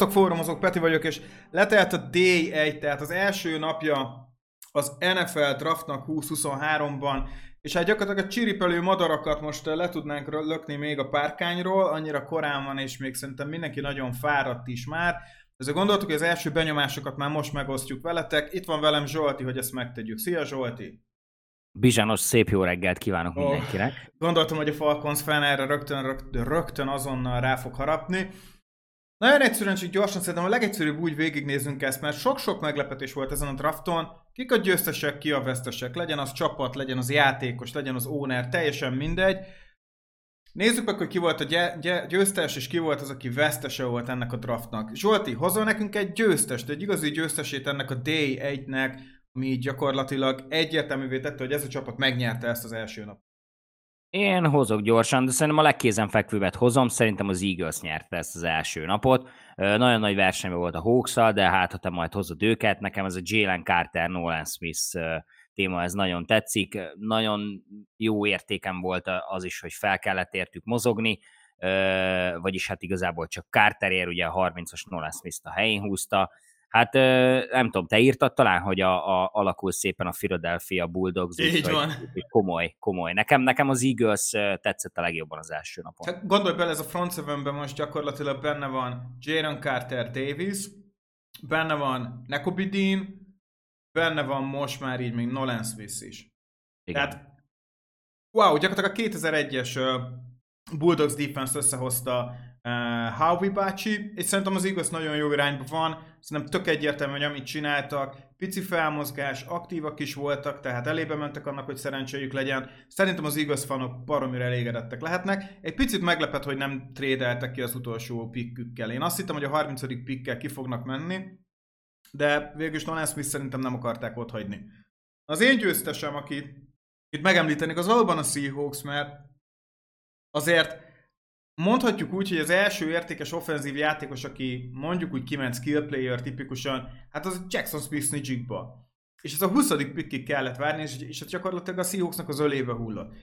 Sziasztok, fórumozók, Peti vagyok, és letelt a Day 1, tehát az első napja az NFL draftnak 2023-ban, és hát gyakorlatilag a csiripelő madarakat most le tudnánk lökni még a párkányról, annyira korán van, és még szerintem mindenki nagyon fáradt is már. Ezzel gondoltuk, hogy az első benyomásokat már most megosztjuk veletek. Itt van velem Zsolti, hogy ezt megtegyük. Szia Zsolti! Bizsános szép jó reggelt kívánok oh, mindenkinek. Gondoltam, hogy a Falcons fan erre rögtön, rögtön, rögtön azonnal rá fog harapni. Nagyon egyszerűen, csak gyorsan szerintem a legegyszerűbb úgy végignézünk ezt, mert sok-sok meglepetés volt ezen a drafton. Kik a győztesek, ki a vesztesek. Legyen az csapat, legyen az játékos, legyen az owner, teljesen mindegy. Nézzük meg, hogy ki volt a győztes, és ki volt az, aki vesztese volt ennek a draftnak. Zsolti, hozol nekünk egy győztest, egy igazi győztesét ennek a Day 1-nek, ami gyakorlatilag egyértelművé tette, hogy ez a csapat megnyerte ezt az első nap. Én hozok gyorsan, de szerintem a legkézenfekvőbbet hozom. Szerintem az Eagles nyerte ezt az első napot. Nagyon nagy versenyben volt a hawks de hát ha te majd hozod őket, nekem ez a Jalen Carter, Nolan Smith téma, ez nagyon tetszik. Nagyon jó értékem volt az is, hogy fel kellett értük mozogni, vagyis hát igazából csak Carterért, ugye a 30-as Nolan Smith-t a helyén húzta, Hát nem tudom, te írtad talán, hogy a, a, alakul szépen a Philadelphia Bulldogs. Így úgy, van. Hogy komoly, komoly. Nekem, nekem az Eagles tetszett a legjobban az első napon. Hát gondolj bele, ez a front seven most gyakorlatilag benne van Jaron Carter Davis, benne van Nekobi Dean, benne van most már így még Nolan Smith is. Igen. Tehát, wow, gyakorlatilag a 2001-es Bulldogs defense összehozta uh, Howie bácsi, és szerintem az igaz nagyon jó irányba van, szerintem tök egyértelmű, hogy amit csináltak, pici felmozgás, aktívak is voltak, tehát elébe mentek annak, hogy szerencséjük legyen. Szerintem az igaz fanok baromira elégedettek lehetnek. Egy picit meglepett, hogy nem trédeltek ki az utolsó pikkükkel. Én azt hittem, hogy a 30. pikkel ki fognak menni, de végülis Nolan Smith szerintem nem akarták ott hagyni. Az én győztesem, akit itt megemlítenék, az valóban a Seahawks, mert azért mondhatjuk úgy, hogy az első értékes offenzív játékos, aki mondjuk úgy kiment skill player tipikusan, hát az Jackson Smith Nijigba. És ez a 20. pickig kellett várni, és, és gyakorlatilag a Seahawksnak az ölébe hullott.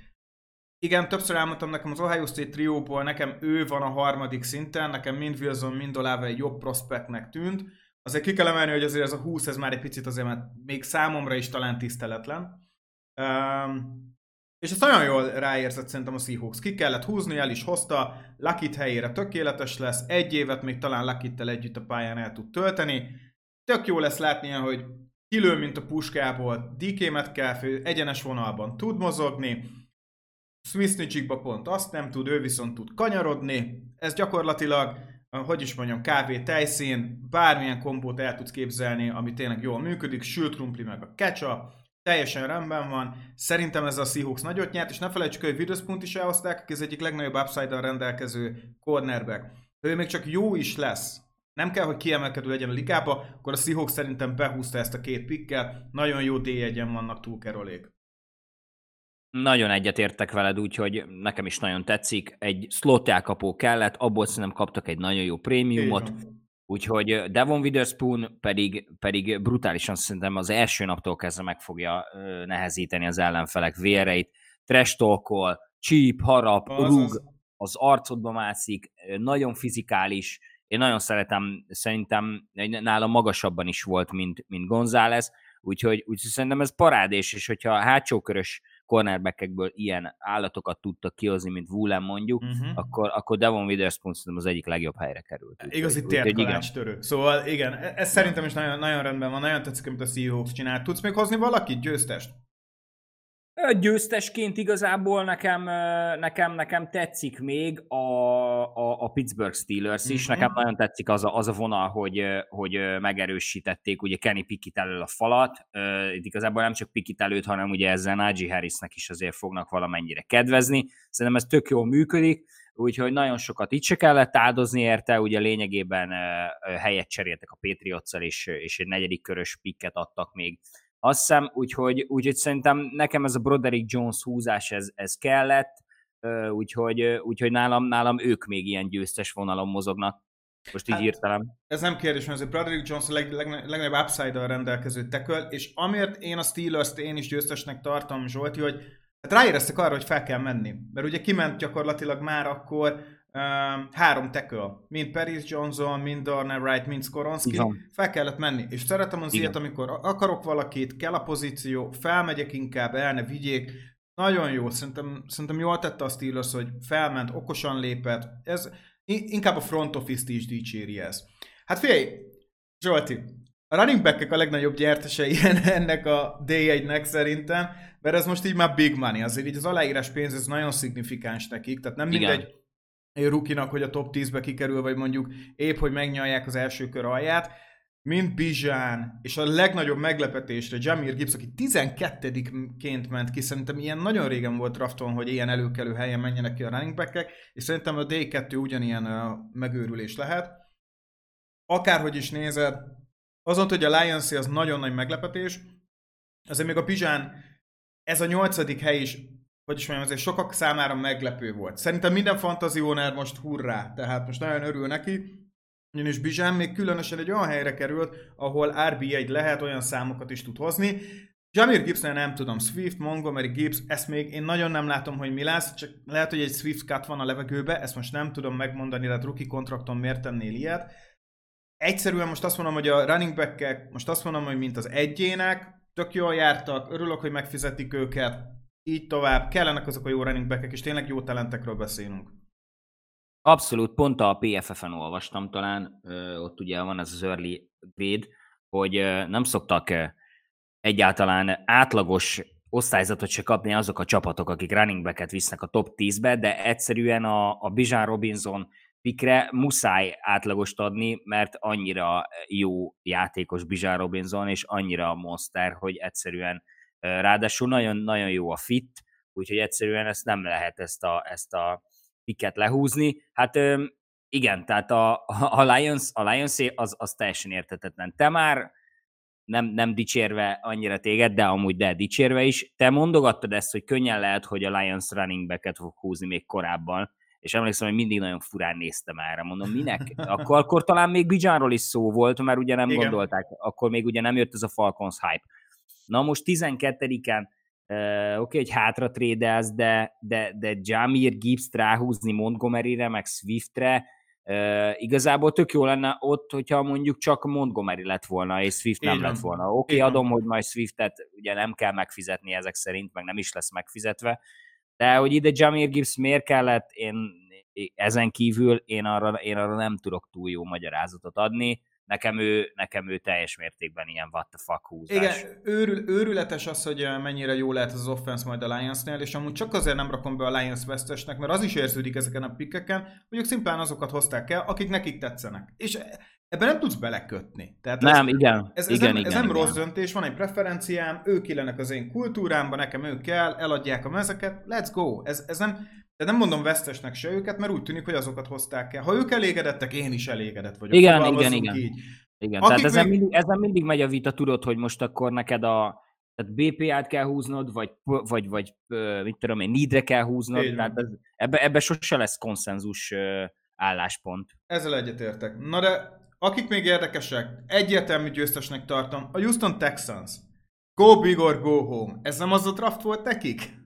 Igen, többször elmondtam nekem az Ohio State trióból, nekem ő van a harmadik szinten, nekem mind Wilson, mind Olave egy jobb prospektnek tűnt. Azért ki kell emelni, hogy azért ez a 20, ez már egy picit azért, mert még számomra is talán tiszteletlen. Um, és ezt nagyon jól ráérzett szerintem a Seahawks. Ki kellett húzni, el is hozta, Lakit helyére tökéletes lesz, egy évet még talán Lakittel együtt a pályán el tud tölteni. Tök jó lesz látni, hogy kilő, mint a puskából, DK Metcalf egyenes vonalban tud mozogni, Smith pont azt nem tud, ő viszont tud kanyarodni. Ez gyakorlatilag, hogy is mondjam, kávé tejszín, bármilyen kombót el tudsz képzelni, ami tényleg jól működik, sült krumpli meg a ketchup, teljesen rendben van. Szerintem ez a Seahawks nagyot nyert, és ne felejtsük, hogy Witherspoon is elhozták, aki az egyik legnagyobb upside rendelkező cornerback. Ő még csak jó is lesz, nem kell, hogy kiemelkedő legyen a ligába, akkor a Seahawks szerintem behúzta ezt a két pikkel. Nagyon jó d vannak túl Kerolék. Nagyon egyetértek veled, úgyhogy nekem is nagyon tetszik. Egy slot elkapó kellett, abból szerintem kaptak egy nagyon jó prémiumot. Úgyhogy Devon Witherspoon pedig, pedig brutálisan szerintem az első naptól kezdve meg fogja nehezíteni az ellenfelek véreit. Trash talkol, csíp, harap, az, rúg, az. az arcodba mászik, nagyon fizikális. Én nagyon szeretem, szerintem nála magasabban is volt, mint, mint González, úgyhogy, úgyhogy szerintem ez parádés, és hogyha a hátsókörös cornerbackekből ilyen állatokat tudtak kihozni, mint Woolen mondjuk, uh-huh. akkor, akkor Devon Witherspoon szerintem az egyik legjobb helyre került. Igazi törő. Szóval igen, e- ez szerintem is nagyon, nagyon rendben van, nagyon tetszik, amit a Seahawks csinál. Tudsz még hozni valakit, győztest? Győztesként igazából nekem, nekem, nekem tetszik még a, a, a Pittsburgh Steelers is. Mm-hmm. Nekem nagyon tetszik az a, az a vonal, hogy, hogy megerősítették ugye Kenny Pickett elől a falat. Itt igazából nem csak Pickett előtt, hanem ugye ezzel Najee Harrisnek is azért fognak valamennyire kedvezni. Szerintem ez tök jól működik, úgyhogy nagyon sokat itt se kellett áldozni érte, ugye lényegében helyet cseréltek a patriots és, és egy negyedik körös pikket adtak még azt hiszem, úgyhogy, úgyhogy szerintem nekem ez a Broderick Jones húzás, ez, ez kellett, úgyhogy, úgyhogy nálam, nálam ők még ilyen győztes vonalon mozognak. Most így hát, írtam. Ez nem kérdés, mert azért Broderick Jones a leg, leg, legnagyobb upside-dal rendelkező teköl, és amiért én a Steelers-t én is győztesnek tartom, Zsolti, hogy hát ráéreztek arra, hogy fel kell menni. Mert ugye kiment gyakorlatilag már akkor három tackle, mind Paris Johnson, mind Darnell Wright, mind Skoronski, fel kellett menni. És szeretem az ilyet, amikor akarok valakit, kell a pozíció, felmegyek inkább, el ne vigyék. Nagyon jó, szerintem, szerintem jól tette a Steelers, hogy felment, okosan lépett. Ez inkább a front office-t is dicséri ez. Hát figyelj, Zsolti, a running back a legnagyobb gyertesei ennek a D1-nek szerintem, mert ez most így már big money, azért így az aláírás pénz ez nagyon szignifikáns nekik, tehát nem Igen. mindegy egy rukinak, hogy a top 10-be kikerül, vagy mondjuk épp, hogy megnyalják az első kör alját, mint Bizsán, és a legnagyobb meglepetésre Jamir Gibbs, aki 12-ként ment ki, szerintem ilyen nagyon régen volt drafton, hogy ilyen előkelő helyen menjenek ki a running back és szerintem a D2 ugyanilyen megőrülés lehet. Akárhogy is nézed, azon, hogy a lions az nagyon nagy meglepetés, azért még a Bizsán ez a nyolcadik hely is hogy is mondjam, azért sokak számára meglepő volt. Szerintem minden fantazionár most hurrá, tehát most nagyon örül neki, ugyanis Bizsán még különösen egy olyan helyre került, ahol RB1 lehet, olyan számokat is tud hozni. Jamir Gibbsnél nem tudom, Swift, Montgomery, Gibbs, ezt még én nagyon nem látom, hogy mi lesz, csak lehet, hogy egy Swift cut van a levegőbe, ezt most nem tudom megmondani, de rookie kontrakton miért tennél ilyet. Egyszerűen most azt mondom, hogy a running back most azt mondom, hogy mint az egyének, tök jól jártak, örülök, hogy megfizetik őket, így tovább, kellenek azok a jó running back és tényleg jó talentekről beszélünk. Abszolút, pont a PFF-en olvastam talán, ott ugye van ez az early grade, hogy nem szoktak egyáltalán átlagos osztályzatot se kapni azok a csapatok, akik running back-et visznek a top 10-be, de egyszerűen a, a Bijan Robinson pikre muszáj átlagost adni, mert annyira jó játékos Bijan Robinson, és annyira monster, hogy egyszerűen Ráadásul nagyon-nagyon jó a fit, úgyhogy egyszerűen ezt nem lehet ezt a, ezt a piket lehúzni. Hát igen, tehát a, a Lions, a Lions az, az teljesen értetetlen. Te már nem, nem dicsérve annyira téged, de amúgy de dicsérve is, te mondogattad ezt, hogy könnyen lehet, hogy a Lions running back-et fog húzni még korábban, és emlékszem, hogy mindig nagyon furán néztem erre, mondom, minek? Akkor, akkor talán még Bijanról is szó volt, mert ugye nem Igen. gondolták, akkor még ugye nem jött ez a Falcons hype. Na most 12-en Uh, Oké, okay, hogy hátra trédelsz, de, de, de Jamir Gibbs-t ráhúzni Montgomery-re, meg Swiftre, uh, igazából tök jó lenne ott, hogyha mondjuk csak Montgomery lett volna, és Swift nem lett volna. Oké, okay, adom, hogy majd Swiftet ugye nem kell megfizetni ezek szerint, meg nem is lesz megfizetve, de hogy ide Jamir Gibbs miért kellett, én ezen kívül én arra, én arra nem tudok túl jó magyarázatot adni nekem ő, nekem ő teljes mértékben ilyen what the fuck húzás. Igen, őrül, őrületes az, hogy mennyire jó lehet az offense majd a Lionsnél, és amúgy csak azért nem rakom be a Lions vesztesnek, mert az is érződik ezeken a pikkeken, hogy ők szimplán azokat hozták el, akik nekik tetszenek. És ebben nem tudsz belekötni. Tehát nem, ez, igen. Ez, ez igen, nem, igen, ez nem igen. rossz döntés, van egy preferenciám, ők illenek az én kultúrámba, nekem ők kell, eladják a mezeket, let's go. Ez, ez nem, de nem mondom vesztesnek se őket, mert úgy tűnik, hogy azokat hozták el. Ha ők elégedettek, én is elégedett vagyok. Igen, igen, igen. Így. Igen, Akik tehát ezen, még... mindig, ezen mindig megy a vita, tudod, hogy most akkor neked a tehát BPA-t kell húznod, vagy, vagy, vagy mit tudom én, need kell húznod, Így tehát ez, ebbe, ebbe sose lesz konszenzus álláspont. Ezzel egyetértek. Na de akik még érdekesek, egyértelmű győztesnek tartom, a Houston Texans. Go big or go home. Ez nem az a draft volt nekik?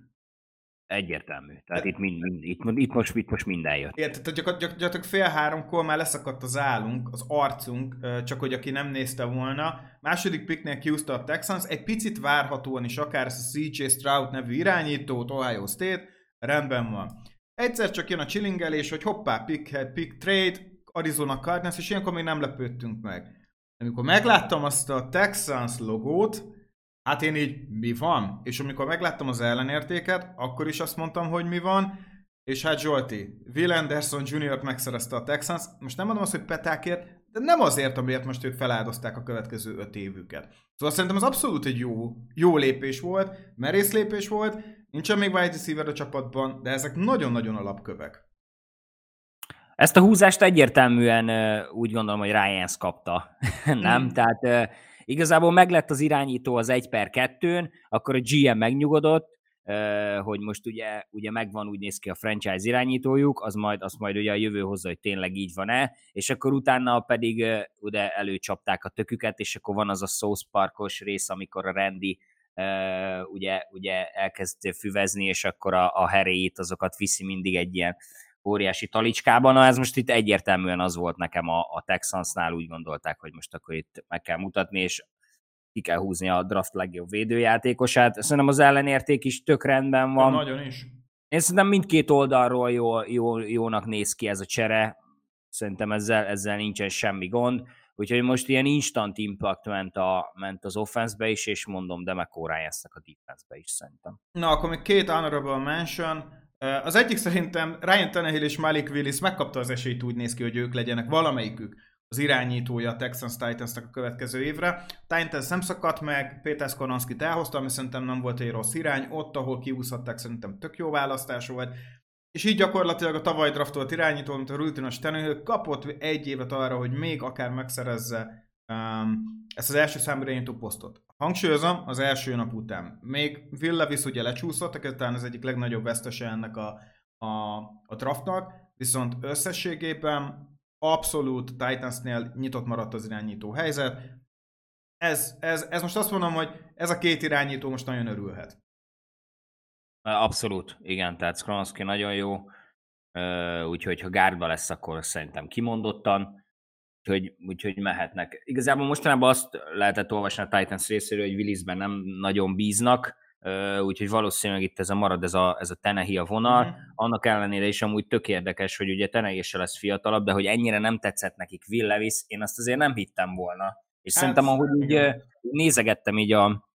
Egyértelmű. Tehát itt, mind, mind, itt, itt, most, itt most minden jött. Igen, tehát gyakorlatilag, gyakorlatilag fél háromkor már leszakadt az állunk, az arcunk, csak hogy aki nem nézte volna. Második picknél kiúzta a Texans, egy picit várhatóan is akár ezt a CJ Stroud nevű irányítót, Ohio State, rendben van. Egyszer csak jön a chillingelés, hogy hoppá, pick head, pick trade, Arizona Cardinals, és ilyenkor még nem lepődtünk meg. Amikor megláttam azt a Texans logót, Hát én így, mi van? És amikor megláttam az ellenértéket, akkor is azt mondtam, hogy mi van, és hát Zsolti, Will Anderson Jr. megszerezte a Texans, most nem mondom azt, hogy petákért, de nem azért, amiért most ők feláldozták a következő öt évüket. Szóval szerintem az abszolút egy jó, jó lépés volt, merész lépés volt, nincsen még wide receiver a csapatban, de ezek nagyon-nagyon alapkövek. Ezt a húzást egyértelműen úgy gondolom, hogy Ryan kapta, nem? Hmm. Tehát Igazából meglett az irányító az 1 per 2-n, akkor a GM megnyugodott, hogy most ugye, ugye megvan, úgy néz ki a franchise irányítójuk, az majd, az majd ugye a jövő hozza, hogy tényleg így van-e, és akkor utána pedig ugye előcsapták a töküket, és akkor van az a South Parkos rész, amikor a Randy ugye, ugye elkezd füvezni, és akkor a, a heréit azokat viszi mindig egy ilyen óriási talicskában. Na ez most itt egyértelműen az volt nekem a, a Texansnál, úgy gondolták, hogy most akkor itt meg kell mutatni, és ki kell húzni a draft legjobb védőjátékosát. Szerintem az ellenérték is tök rendben van. Nagyon is. Én szerintem mindkét oldalról jó, jó, jónak néz ki ez a csere. Szerintem ezzel, ezzel nincsen semmi gond. Úgyhogy most ilyen instant impact ment, a, ment az offense is, és mondom, de meg a defense is szerintem. Na, akkor még két honorable mention. Az egyik szerintem Ryan Tannehill és Malik Willis megkapta az esélyt, úgy néz ki, hogy ők legyenek valamelyikük az irányítója a Texans titans a következő évre. Titans nem szakadt meg, Péter Skolonskit elhozta, ami szerintem nem volt egy rossz irány, ott, ahol kiúszhatták, szerintem tök jó választás volt. És így gyakorlatilag a tavaly draftolt irányító, mint a rutinos Tannehill, kapott egy évet arra, hogy még akár megszerezze um, ezt az első számú irányító posztot. Hangsúlyozom, az első nap után. Még Will Levis ugye lecsúszott, ez talán az egyik legnagyobb vesztese ennek a, a, a draftnak, viszont összességében abszolút Titansnél nyitott maradt az irányító helyzet. Ez, ez, ez most azt mondom, hogy ez a két irányító most nagyon örülhet. Abszolút, igen, tehát Skronski nagyon jó, úgyhogy ha gárdba lesz, akkor szerintem kimondottan, úgyhogy, úgyhogy mehetnek. Igazából mostanában azt lehetett olvasni a Titans részéről, hogy Willisben nem nagyon bíznak, úgyhogy valószínűleg itt ez a marad, ez a, ez a Tenehi a vonal. Mm. Annak ellenére is amúgy tök érdekes, hogy ugye Tenehi se lesz fiatalabb, de hogy ennyire nem tetszett nekik Will Levis, én azt azért nem hittem volna. És hát, szerintem, ahogy így nézegettem így a,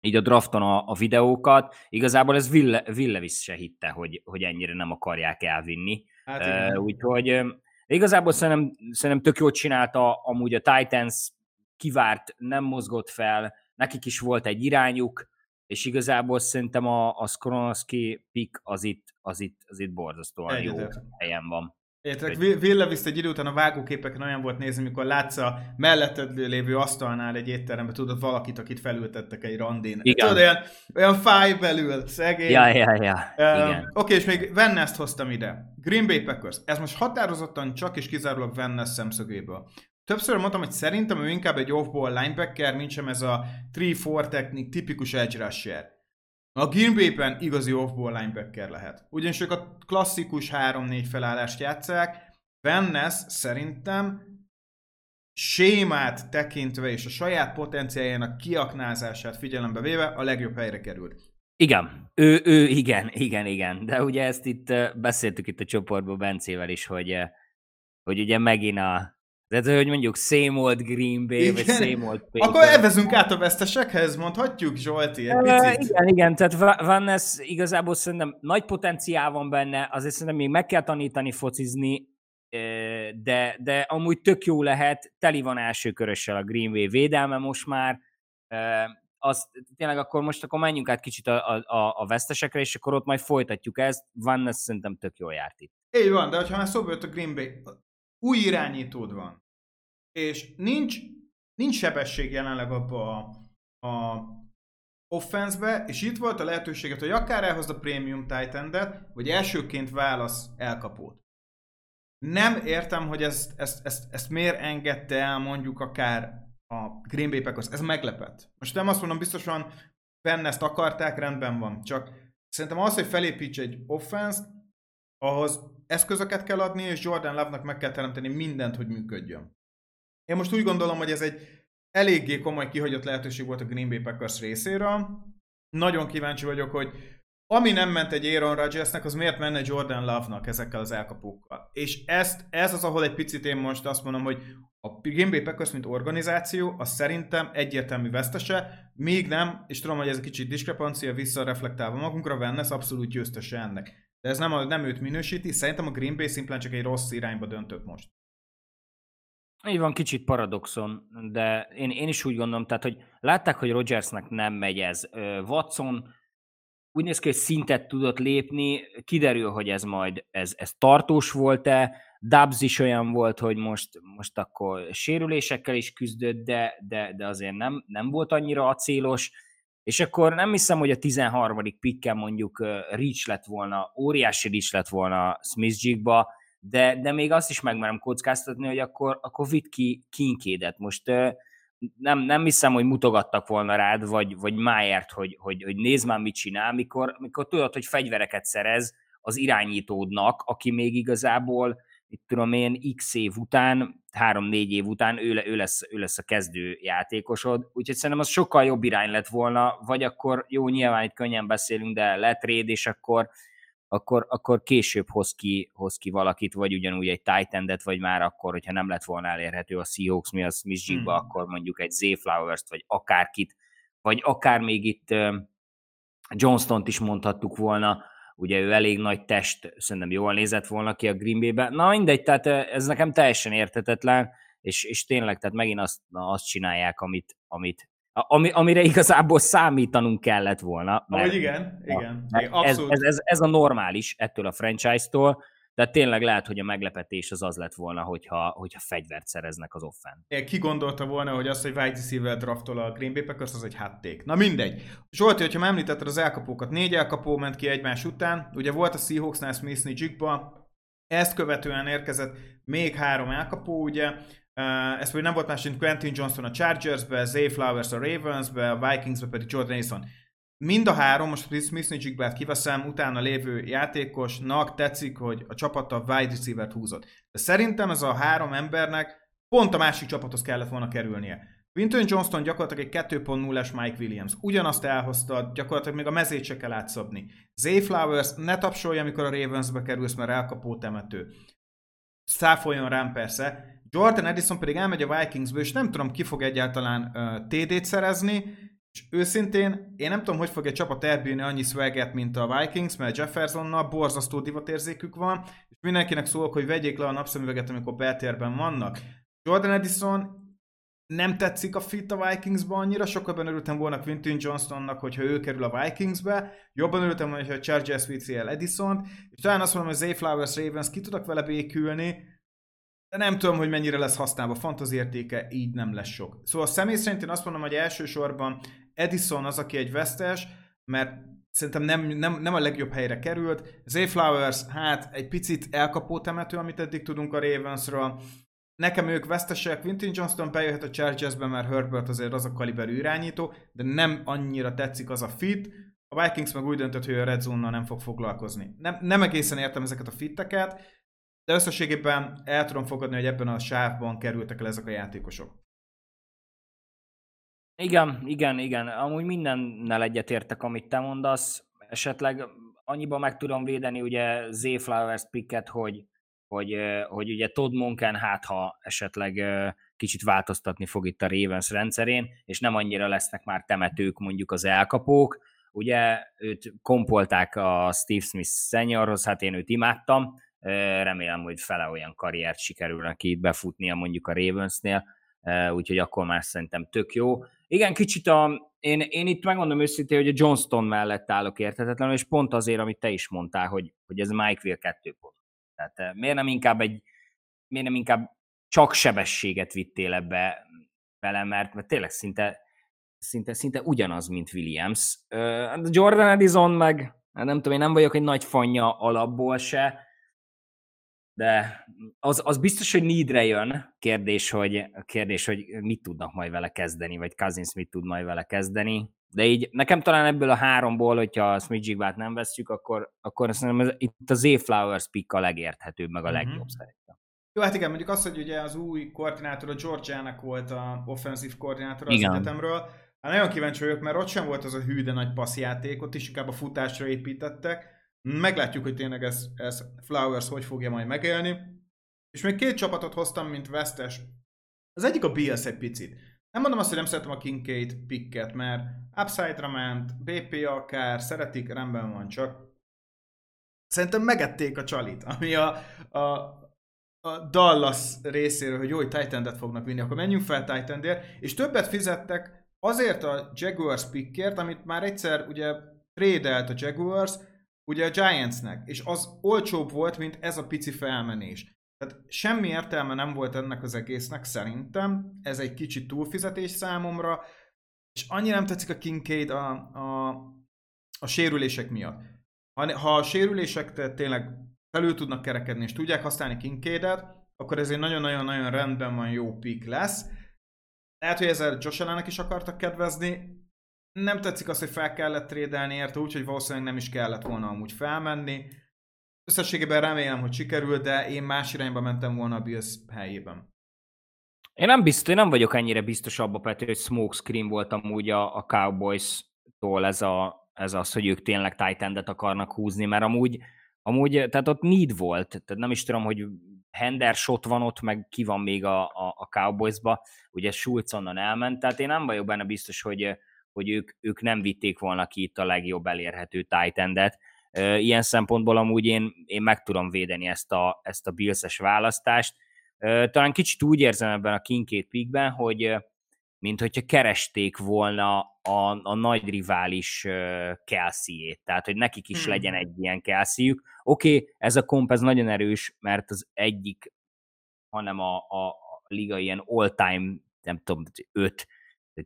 így a drafton a, a videókat, igazából ez Will, Will Levis se hitte, hogy, hogy ennyire nem akarják elvinni. Hát, uh, úgyhogy igazából szerintem, szerintem tök jót csinálta amúgy a Titans, kivárt, nem mozgott fel, nekik is volt egy irányuk, és igazából szerintem a, a Skronowski pick az itt, az itt, az itt borzasztóan jó helyen van. Értek, Levis egy idő után a vágóképeken olyan volt nézni, mikor látsz a melletted lévő asztalnál egy étteremben, tudod, valakit, akit felültettek egy randin. Igen. Tudod, olyan, olyan fáj belül, szegény. Ja, ja, ja. Uh, Oké, okay, és még Vennest hoztam ide. Green Bay Packers. Ez most határozottan csak és kizárólag Vennest szemszögéből. Többször mondtam, hogy szerintem ő inkább egy off-ball linebacker, mint sem ez a 3-4 technik tipikus edge rusher. A Green Bay-ben igazi off-ball linebacker lehet. Ugyanis ők a klasszikus 3-4 felállást játszák. Vennes szerintem sémát tekintve és a saját potenciáljának kiaknázását figyelembe véve a legjobb helyre került. Igen, ő, ő igen, igen, igen. De ugye ezt itt beszéltük itt a csoportban Bencével is, hogy, hogy ugye megint a, tehát, hogy mondjuk same old Green Bay, igen. vagy same old Paper. Akkor elvezünk át a vesztesekhez, mondhatjuk, Zsolti, egy picit. igen, igen, tehát Van Ness igazából szerintem nagy potenciál van benne, azért szerintem még meg kell tanítani focizni, de, de amúgy tök jó lehet, teli van első körössel a Green Bay védelme most már, azt tényleg akkor most akkor menjünk át kicsit a, a, a vesztesekre, és akkor ott majd folytatjuk ezt. Van Ness szerintem tök jól járt itt. Így van, de ha már szóba jött a Green Bay, új irányítód van, és nincs, nincs sebesség jelenleg abba a, a offenszbe, és itt volt a lehetőséget, hogy akár elhozd a Premium titan vagy elsőként válasz elkapót. Nem értem, hogy ezt, ezt, ezt, ezt miért engedte el mondjuk akár a Green Bay Packers. Ez meglepett. Most nem azt mondom, biztosan benne ezt akarták, rendben van. Csak szerintem az, hogy felépíts egy offense ahhoz eszközöket kell adni, és Jordan Love-nak meg kell teremteni mindent, hogy működjön. Én most úgy gondolom, hogy ez egy eléggé komoly kihagyott lehetőség volt a Green Bay Packers részéről. Nagyon kíváncsi vagyok, hogy ami nem ment egy Aaron Rodgersnek, az miért menne Jordan Love-nak ezekkel az elkapókkal. És ezt, ez az, ahol egy picit én most azt mondom, hogy a Green Bay Packers, mint organizáció, az szerintem egyértelmű vesztese, még nem, és tudom, hogy ez egy kicsit diskrepancia, visszareflektálva magunkra, Vennes abszolút győztese ennek. De ez nem, nem őt minősíti, szerintem a Green Bay szimplán csak egy rossz irányba döntött most. Így van, kicsit paradoxon, de én, én is úgy gondolom, tehát, hogy látták, hogy Rogersnek nem megy ez. Watson úgy néz ki, hogy szintet tudott lépni, kiderül, hogy ez majd ez, ez tartós volt-e, Dubs is olyan volt, hogy most, most akkor sérülésekkel is küzdött, de, de, de azért nem, nem volt annyira acélos, és akkor nem hiszem, hogy a 13. pikkel mondjuk reach lett volna, óriási reach lett volna Smith ba de, de még azt is megmerem kockáztatni, hogy akkor, akkor vitt ki kinkédet. Most nem, nem hiszem, hogy mutogattak volna rád, vagy, vagy Májert, hogy, hogy, hogy nézd már, mit csinál, mikor, mikor tudod, hogy fegyvereket szerez, az irányítódnak, aki még igazából, itt tudom én, x év után, három-négy év után ő, ő, lesz, ő lesz a kezdő játékosod, úgyhogy szerintem az sokkal jobb irány lett volna, vagy akkor jó, nyilván itt könnyen beszélünk, de letréd, és akkor akkor, akkor később hoz ki, hoz ki valakit, vagy ugyanúgy egy titan vagy már akkor, hogyha nem lett volna elérhető a Seahawks mi a Smith hmm. akkor mondjuk egy Zay Flowers-t, vagy akárkit, vagy akár még itt Johnston-t is mondhattuk volna, ugye ő elég nagy test, szerintem jól nézett volna ki a Green Bay-be. Na mindegy, tehát ez nekem teljesen értetetlen, és, és tényleg, tehát megint azt, azt csinálják, amit, amit ami, amire igazából számítanunk kellett volna. Mert, Ahogy igen, igen. Mert ez, ez, ez, ez a normális ettől a franchise-tól, tehát tényleg lehet, hogy a meglepetés az az lett volna, hogyha, hogyha fegyvert szereznek az offen. Ki gondolta volna, hogy az, hogy wide receiver draftol a Green Bay Packers, az egy hátték. Na mindegy. Zsolti, hogyha már említetted az elkapókat, négy elkapó ment ki egymás után. Ugye volt a Seahawksnál Smith Jigba, ezt követően érkezett még három elkapó, ugye. Uh, ez pedig nem volt más, mint Quentin Johnson a Chargersbe, Zay Flowers a Ravensbe, a Vikingsbe pedig Jordan Mason. Mind a három, most Smith Jigbert kiveszem, utána lévő játékosnak tetszik, hogy a csapata wide receiver húzott. De szerintem ez a három embernek pont a másik csapathoz kellett volna kerülnie. Winton Johnston gyakorlatilag egy 2.0-es Mike Williams. Ugyanazt elhozta, gyakorlatilag még a mezét se kell átszabni. Zay Flowers, ne tapsolja, amikor a Ravensbe kerülsz, mert elkapó temető. Száfoljon rám persze, Jordan Edison pedig elmegy a Vikingsbe, és nem tudom, ki fog egyáltalán uh, TD-t szerezni, és őszintén, én nem tudom, hogy fog egy csapat elbírni annyi swaget, mint a Vikings, mert Jeffersonnal borzasztó divatérzékük van, és mindenkinek szólok, hogy vegyék le a napszemüveget, amikor beltérben vannak. Jordan Edison nem tetszik a fit a Vikingsba annyira, sokkal örültem volna Quintin Johnstonnak, hogyha ő kerül a Vikingsbe, jobban örültem volna, hogyha Chargers vicci el Edison, és talán azt mondom, hogy Zay Flowers Ravens ki tudok vele békülni, de nem tudom, hogy mennyire lesz használva, fantazi értéke így nem lesz sok. Szóval személy szerint én azt mondom, hogy elsősorban Edison az, aki egy vesztes, mert szerintem nem, nem, nem a legjobb helyre került. Zay Flowers, hát egy picit elkapó temető, amit eddig tudunk a Ravensről. Nekem ők vesztesek, Quintin Johnston bejöhet a Chargersbe, mert Herbert azért az a kaliberű irányító, de nem annyira tetszik az a fit. A Vikings meg úgy döntött, hogy a Red Zone-nal nem fog foglalkozni. Nem, nem egészen értem ezeket a fitteket, de összességében el tudom fogadni, hogy ebben a sávban kerültek el ezek a játékosok. Igen, igen, igen. Amúgy mindennel egyetértek, amit te mondasz. Esetleg annyiban meg tudom védeni ugye Z Flowers picket, hogy, hogy, hogy ugye Todd Monken hát ha esetleg kicsit változtatni fog itt a Ravens rendszerén, és nem annyira lesznek már temetők mondjuk az elkapók. Ugye őt kompolták a Steve Smith seniorhoz, hát én őt imádtam, remélem, hogy fele olyan karriert sikerül neki befutnia mondjuk a Ravensnél, úgyhogy akkor már szerintem tök jó. Igen, kicsit a, én, én itt megmondom őszintén, hogy a Johnston mellett állok értetetlenül, és pont azért, amit te is mondtál, hogy, hogy ez Mike 2 pont. Tehát miért nem inkább egy, miért nem inkább csak sebességet vittél ebbe vele, mert, mert tényleg szinte, szinte, szinte ugyanaz, mint Williams. Uh, Jordan Edison meg, nem tudom, én nem vagyok egy nagy fanya alapból se, de az, az biztos, hogy needre jön. Kérdés hogy, kérdés, hogy mit tudnak majd vele kezdeni, vagy Cousins mit tud majd vele kezdeni. De így nekem talán ebből a háromból, hogyha a Smith nem veszük, akkor, akkor azt mondom, ez, itt az A-Flowers pick a legérthetőbb, meg a uh-huh. legjobb szerintem. Jó, hát igen, mondjuk az, hogy ugye az új koordinátor a Georgiának volt a offenzív koordinátor az igen. egyetemről, hát nagyon kíváncsi vagyok, mert ott sem volt az a hű, de nagy passzjáték, ott is inkább a futásra építettek, Meglátjuk, hogy tényleg ez, ez Flowers hogy fogja majd megélni. És még két csapatot hoztam, mint vesztes. Az egyik a Bills egy picit. Nem mondom azt, hogy nem szeretem a Kincaid picket, mert upside-ra ment, BP akár, szeretik, rendben van, csak szerintem megették a csalit, ami a, a, a Dallas részéről, hogy jó, hogy titan fognak vinni, akkor menjünk fel titan és többet fizettek azért a Jaguars pickért, amit már egyszer ugye trédelt a Jaguars, ugye a Giantsnek, és az olcsóbb volt, mint ez a pici felmenés. Tehát semmi értelme nem volt ennek az egésznek szerintem, ez egy kicsit túlfizetés számomra, és annyira nem tetszik a Kincaid a, a, a sérülések miatt. Ha, ha a sérülések tényleg felül tudnak kerekedni, és tudják használni Kincaidet, akkor ez egy nagyon-nagyon-nagyon rendben van jó pick lesz. Lehet, hogy ezzel Josh is akartak kedvezni, nem tetszik az, hogy fel kellett trédelni érte, úgyhogy valószínűleg nem is kellett volna amúgy felmenni. összességében remélem, hogy sikerül, de én más irányba mentem volna a Bills helyében. Én nem biztos, én nem vagyok ennyire biztos abba, Pető, hogy smoke screen volt amúgy a, a Cowboys-tól ez, a, ez az, hogy ők tényleg tight akarnak húzni, mert amúgy, amúgy, tehát ott need volt, tehát nem is tudom, hogy shot van ott, meg ki van még a, a, a Cowboys-ba, ugye Schulz onnan elment, tehát én nem vagyok benne biztos, hogy, hogy ők, ők nem vitték volna ki itt a legjobb elérhető tight. Ilyen szempontból amúgy én, én meg tudom védeni ezt a, ezt a Bills-es választást. Talán kicsit úgy érzem ebben a Kincaid pickben, hogy mint hogyha keresték volna a, a nagy rivális kelsey tehát hogy nekik is hmm. legyen egy ilyen kelsey Oké, okay, ez a komp ez nagyon erős, mert az egyik, hanem a, a, a liga ilyen all-time, nem tudom, öt,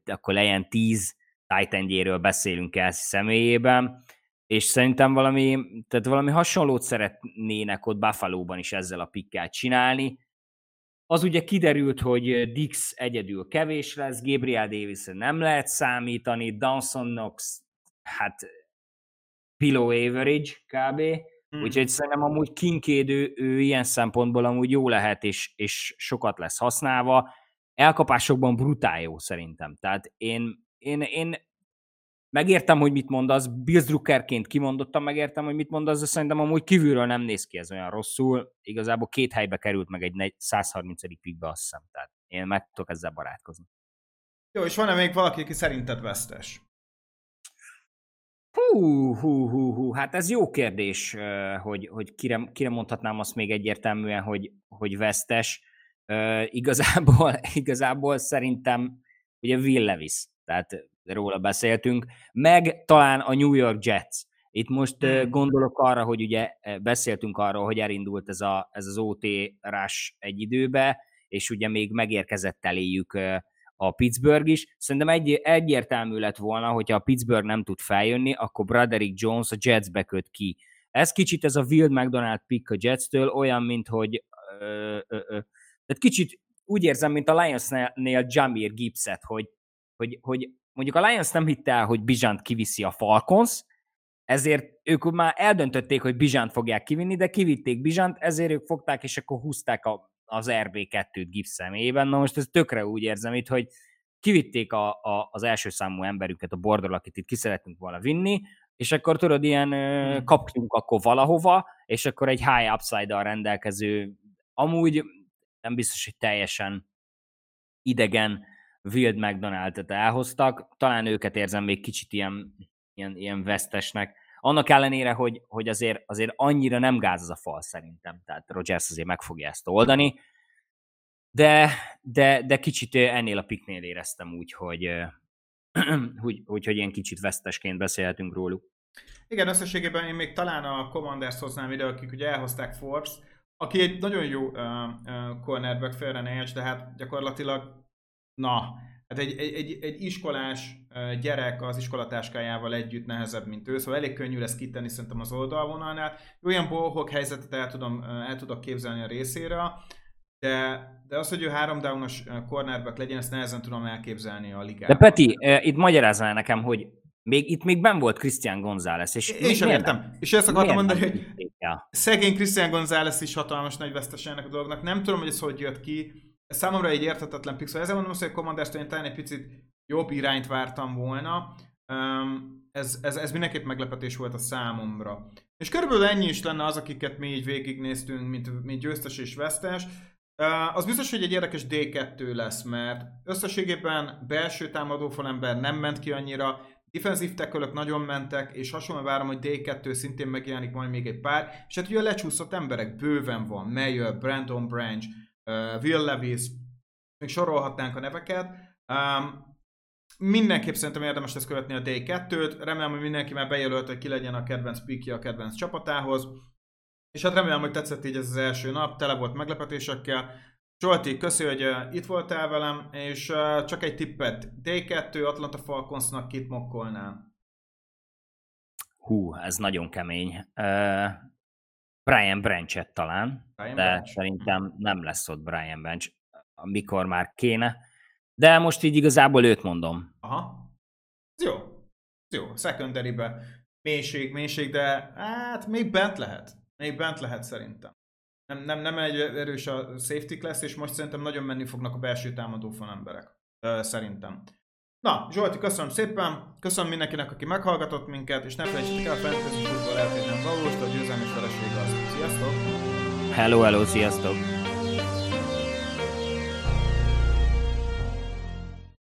akkor legyen tíz titan beszélünk Kelsey személyében, és szerintem valami, tehát valami hasonlót szeretnének ott Buffalo-ban is ezzel a pikkel csinálni, az ugye kiderült, hogy Dix egyedül kevés lesz, Gabriel davis nem lehet számítani, Dawson Knox, hát pillow average kb. Hmm. Úgyhogy szerintem amúgy Kinkéd ő, ő ilyen szempontból amúgy jó lehet, és, és sokat lesz használva. Elkapásokban brutál jó szerintem. Tehát én, én, én megértem, hogy mit mondasz, Bills Druckerként kimondottam, megértem, hogy mit mondasz, de szerintem amúgy kívülről nem néz ki ez olyan rosszul. Igazából két helybe került meg egy 130. pikbe, azt hiszem. Tehát én meg tudok ezzel barátkozni. Jó, és van-e még valaki, aki szerinted vesztes? Hú, hú, hú, hú, hát ez jó kérdés, hogy, hogy kire, kire mondhatnám azt még egyértelműen, hogy, hogy vesztes. Igazából, igazából szerintem ugye Will Levis, tehát róla beszéltünk, meg talán a New York Jets. Itt most hmm. gondolok arra, hogy ugye beszéltünk arról, hogy elindult ez, a, ez az OT rás egy időbe, és ugye még megérkezett eléjük a Pittsburgh is. Szerintem egy, egyértelmű lett volna, hogyha a Pittsburgh nem tud feljönni, akkor Broderick Jones a Jetsbe köt ki. Ez kicsit ez a Wild McDonald pick a Jetstől, olyan, mint hogy ö, ö, ö, tehát kicsit úgy érzem, mint a Lionsnél Jamir Gibbset, hogy, hogy, hogy mondjuk a Lions nem hitte el, hogy Bizsant kiviszi a Falcons, ezért ők már eldöntötték, hogy Bizsant fogják kivinni, de kivitték Bizsant, ezért ők fogták, és akkor húzták a, az RB2-t Gibbs személyében. Na most ez tökre úgy érzem itt, hogy kivitték a, a, az első számú emberüket, a bordról, akit itt ki szeretünk volna vinni, és akkor tudod, ilyen hmm. kapjunk akkor valahova, és akkor egy high upside-dal rendelkező, amúgy nem biztos, hogy teljesen idegen Wild McDonald-et elhoztak, talán őket érzem még kicsit ilyen, ilyen, ilyen vesztesnek. Annak ellenére, hogy, hogy azért, azért annyira nem gáz az a fal szerintem, tehát Rogers azért meg fogja ezt oldani, de, de, de kicsit ennél a piknél éreztem úgy, hogy, hogy, hogy, hogy ilyen kicsit vesztesként beszélhetünk róluk. Igen, összességében én még talán a Commanders hoznám ide, akik ugye elhozták Forbes, aki egy nagyon jó uh, uh, cornerback félre de hát gyakorlatilag na, hát egy, egy, egy, egy iskolás gyerek az iskolatáskájával együtt nehezebb, mint ő, szóval elég könnyű lesz kitenni szerintem az oldalvonalnál. Olyan bolhok helyzetet el, tudom, el tudok képzelni a részére, de, de az, hogy ő három downos cornerback legyen, ezt nehezen tudom elképzelni a ligában. De Peti, itt magyaráznál nekem, hogy még itt még ben volt Christian González. És én sem értem. És ezt akartam mondani, hogy szegény Christian González is hatalmas nagy vesztes ennek a dolognak. Nem tudom, hogy ez hogy jött ki számomra egy érthetetlen pixel. Ezzel mondom hogy a commanders én talán egy picit jobb irányt vártam volna. Ez, ez, ez mindenképp meglepetés volt a számomra. És körülbelül ennyi is lenne az, akiket mi így végignéztünk, mint, mint győztes és vesztes. Az biztos, hogy egy érdekes D2 lesz, mert összességében belső támadófalember nem ment ki annyira, defensív tackle nagyon mentek, és hasonlóan várom, hogy D2 szintén megjelenik majd még egy pár, és hát ugye a lecsúszott emberek bőven van, Mayer, Brandon Branch, Will Levis, még sorolhatnánk a neveket. Mindenképp szerintem érdemes lesz követni a Day2-t, remélem, hogy mindenki már bejelölt, hogy ki legyen a kedvenc pikje a kedvenc csapatához. És hát remélem, hogy tetszett így ez az első nap, tele volt meglepetésekkel. Zsolti, köszi, hogy itt voltál velem, és csak egy tippet. D2 Atlanta Falconsnak kit mokkolnál? Hú, ez nagyon kemény. Brian Branchet talán, Brian de Branch. szerintem nem lesz ott Brian Branch, amikor már kéne. De most így igazából őt mondom. Aha. Jó. Jó. Secondary-be mélység, mélység, de hát még bent lehet. még bent lehet szerintem. Nem, nem, nem egy erős a safety class, és most szerintem nagyon menni fognak a belső támadó emberek. Szerintem. Na, Zsolti, köszönöm szépen, köszönöm mindenkinek, aki meghallgatott minket, és ne felejtsétek el, a fantasy futball nem valós, de a győzelmi feleség az. Sziasztok! Hello, hello, sziasztok!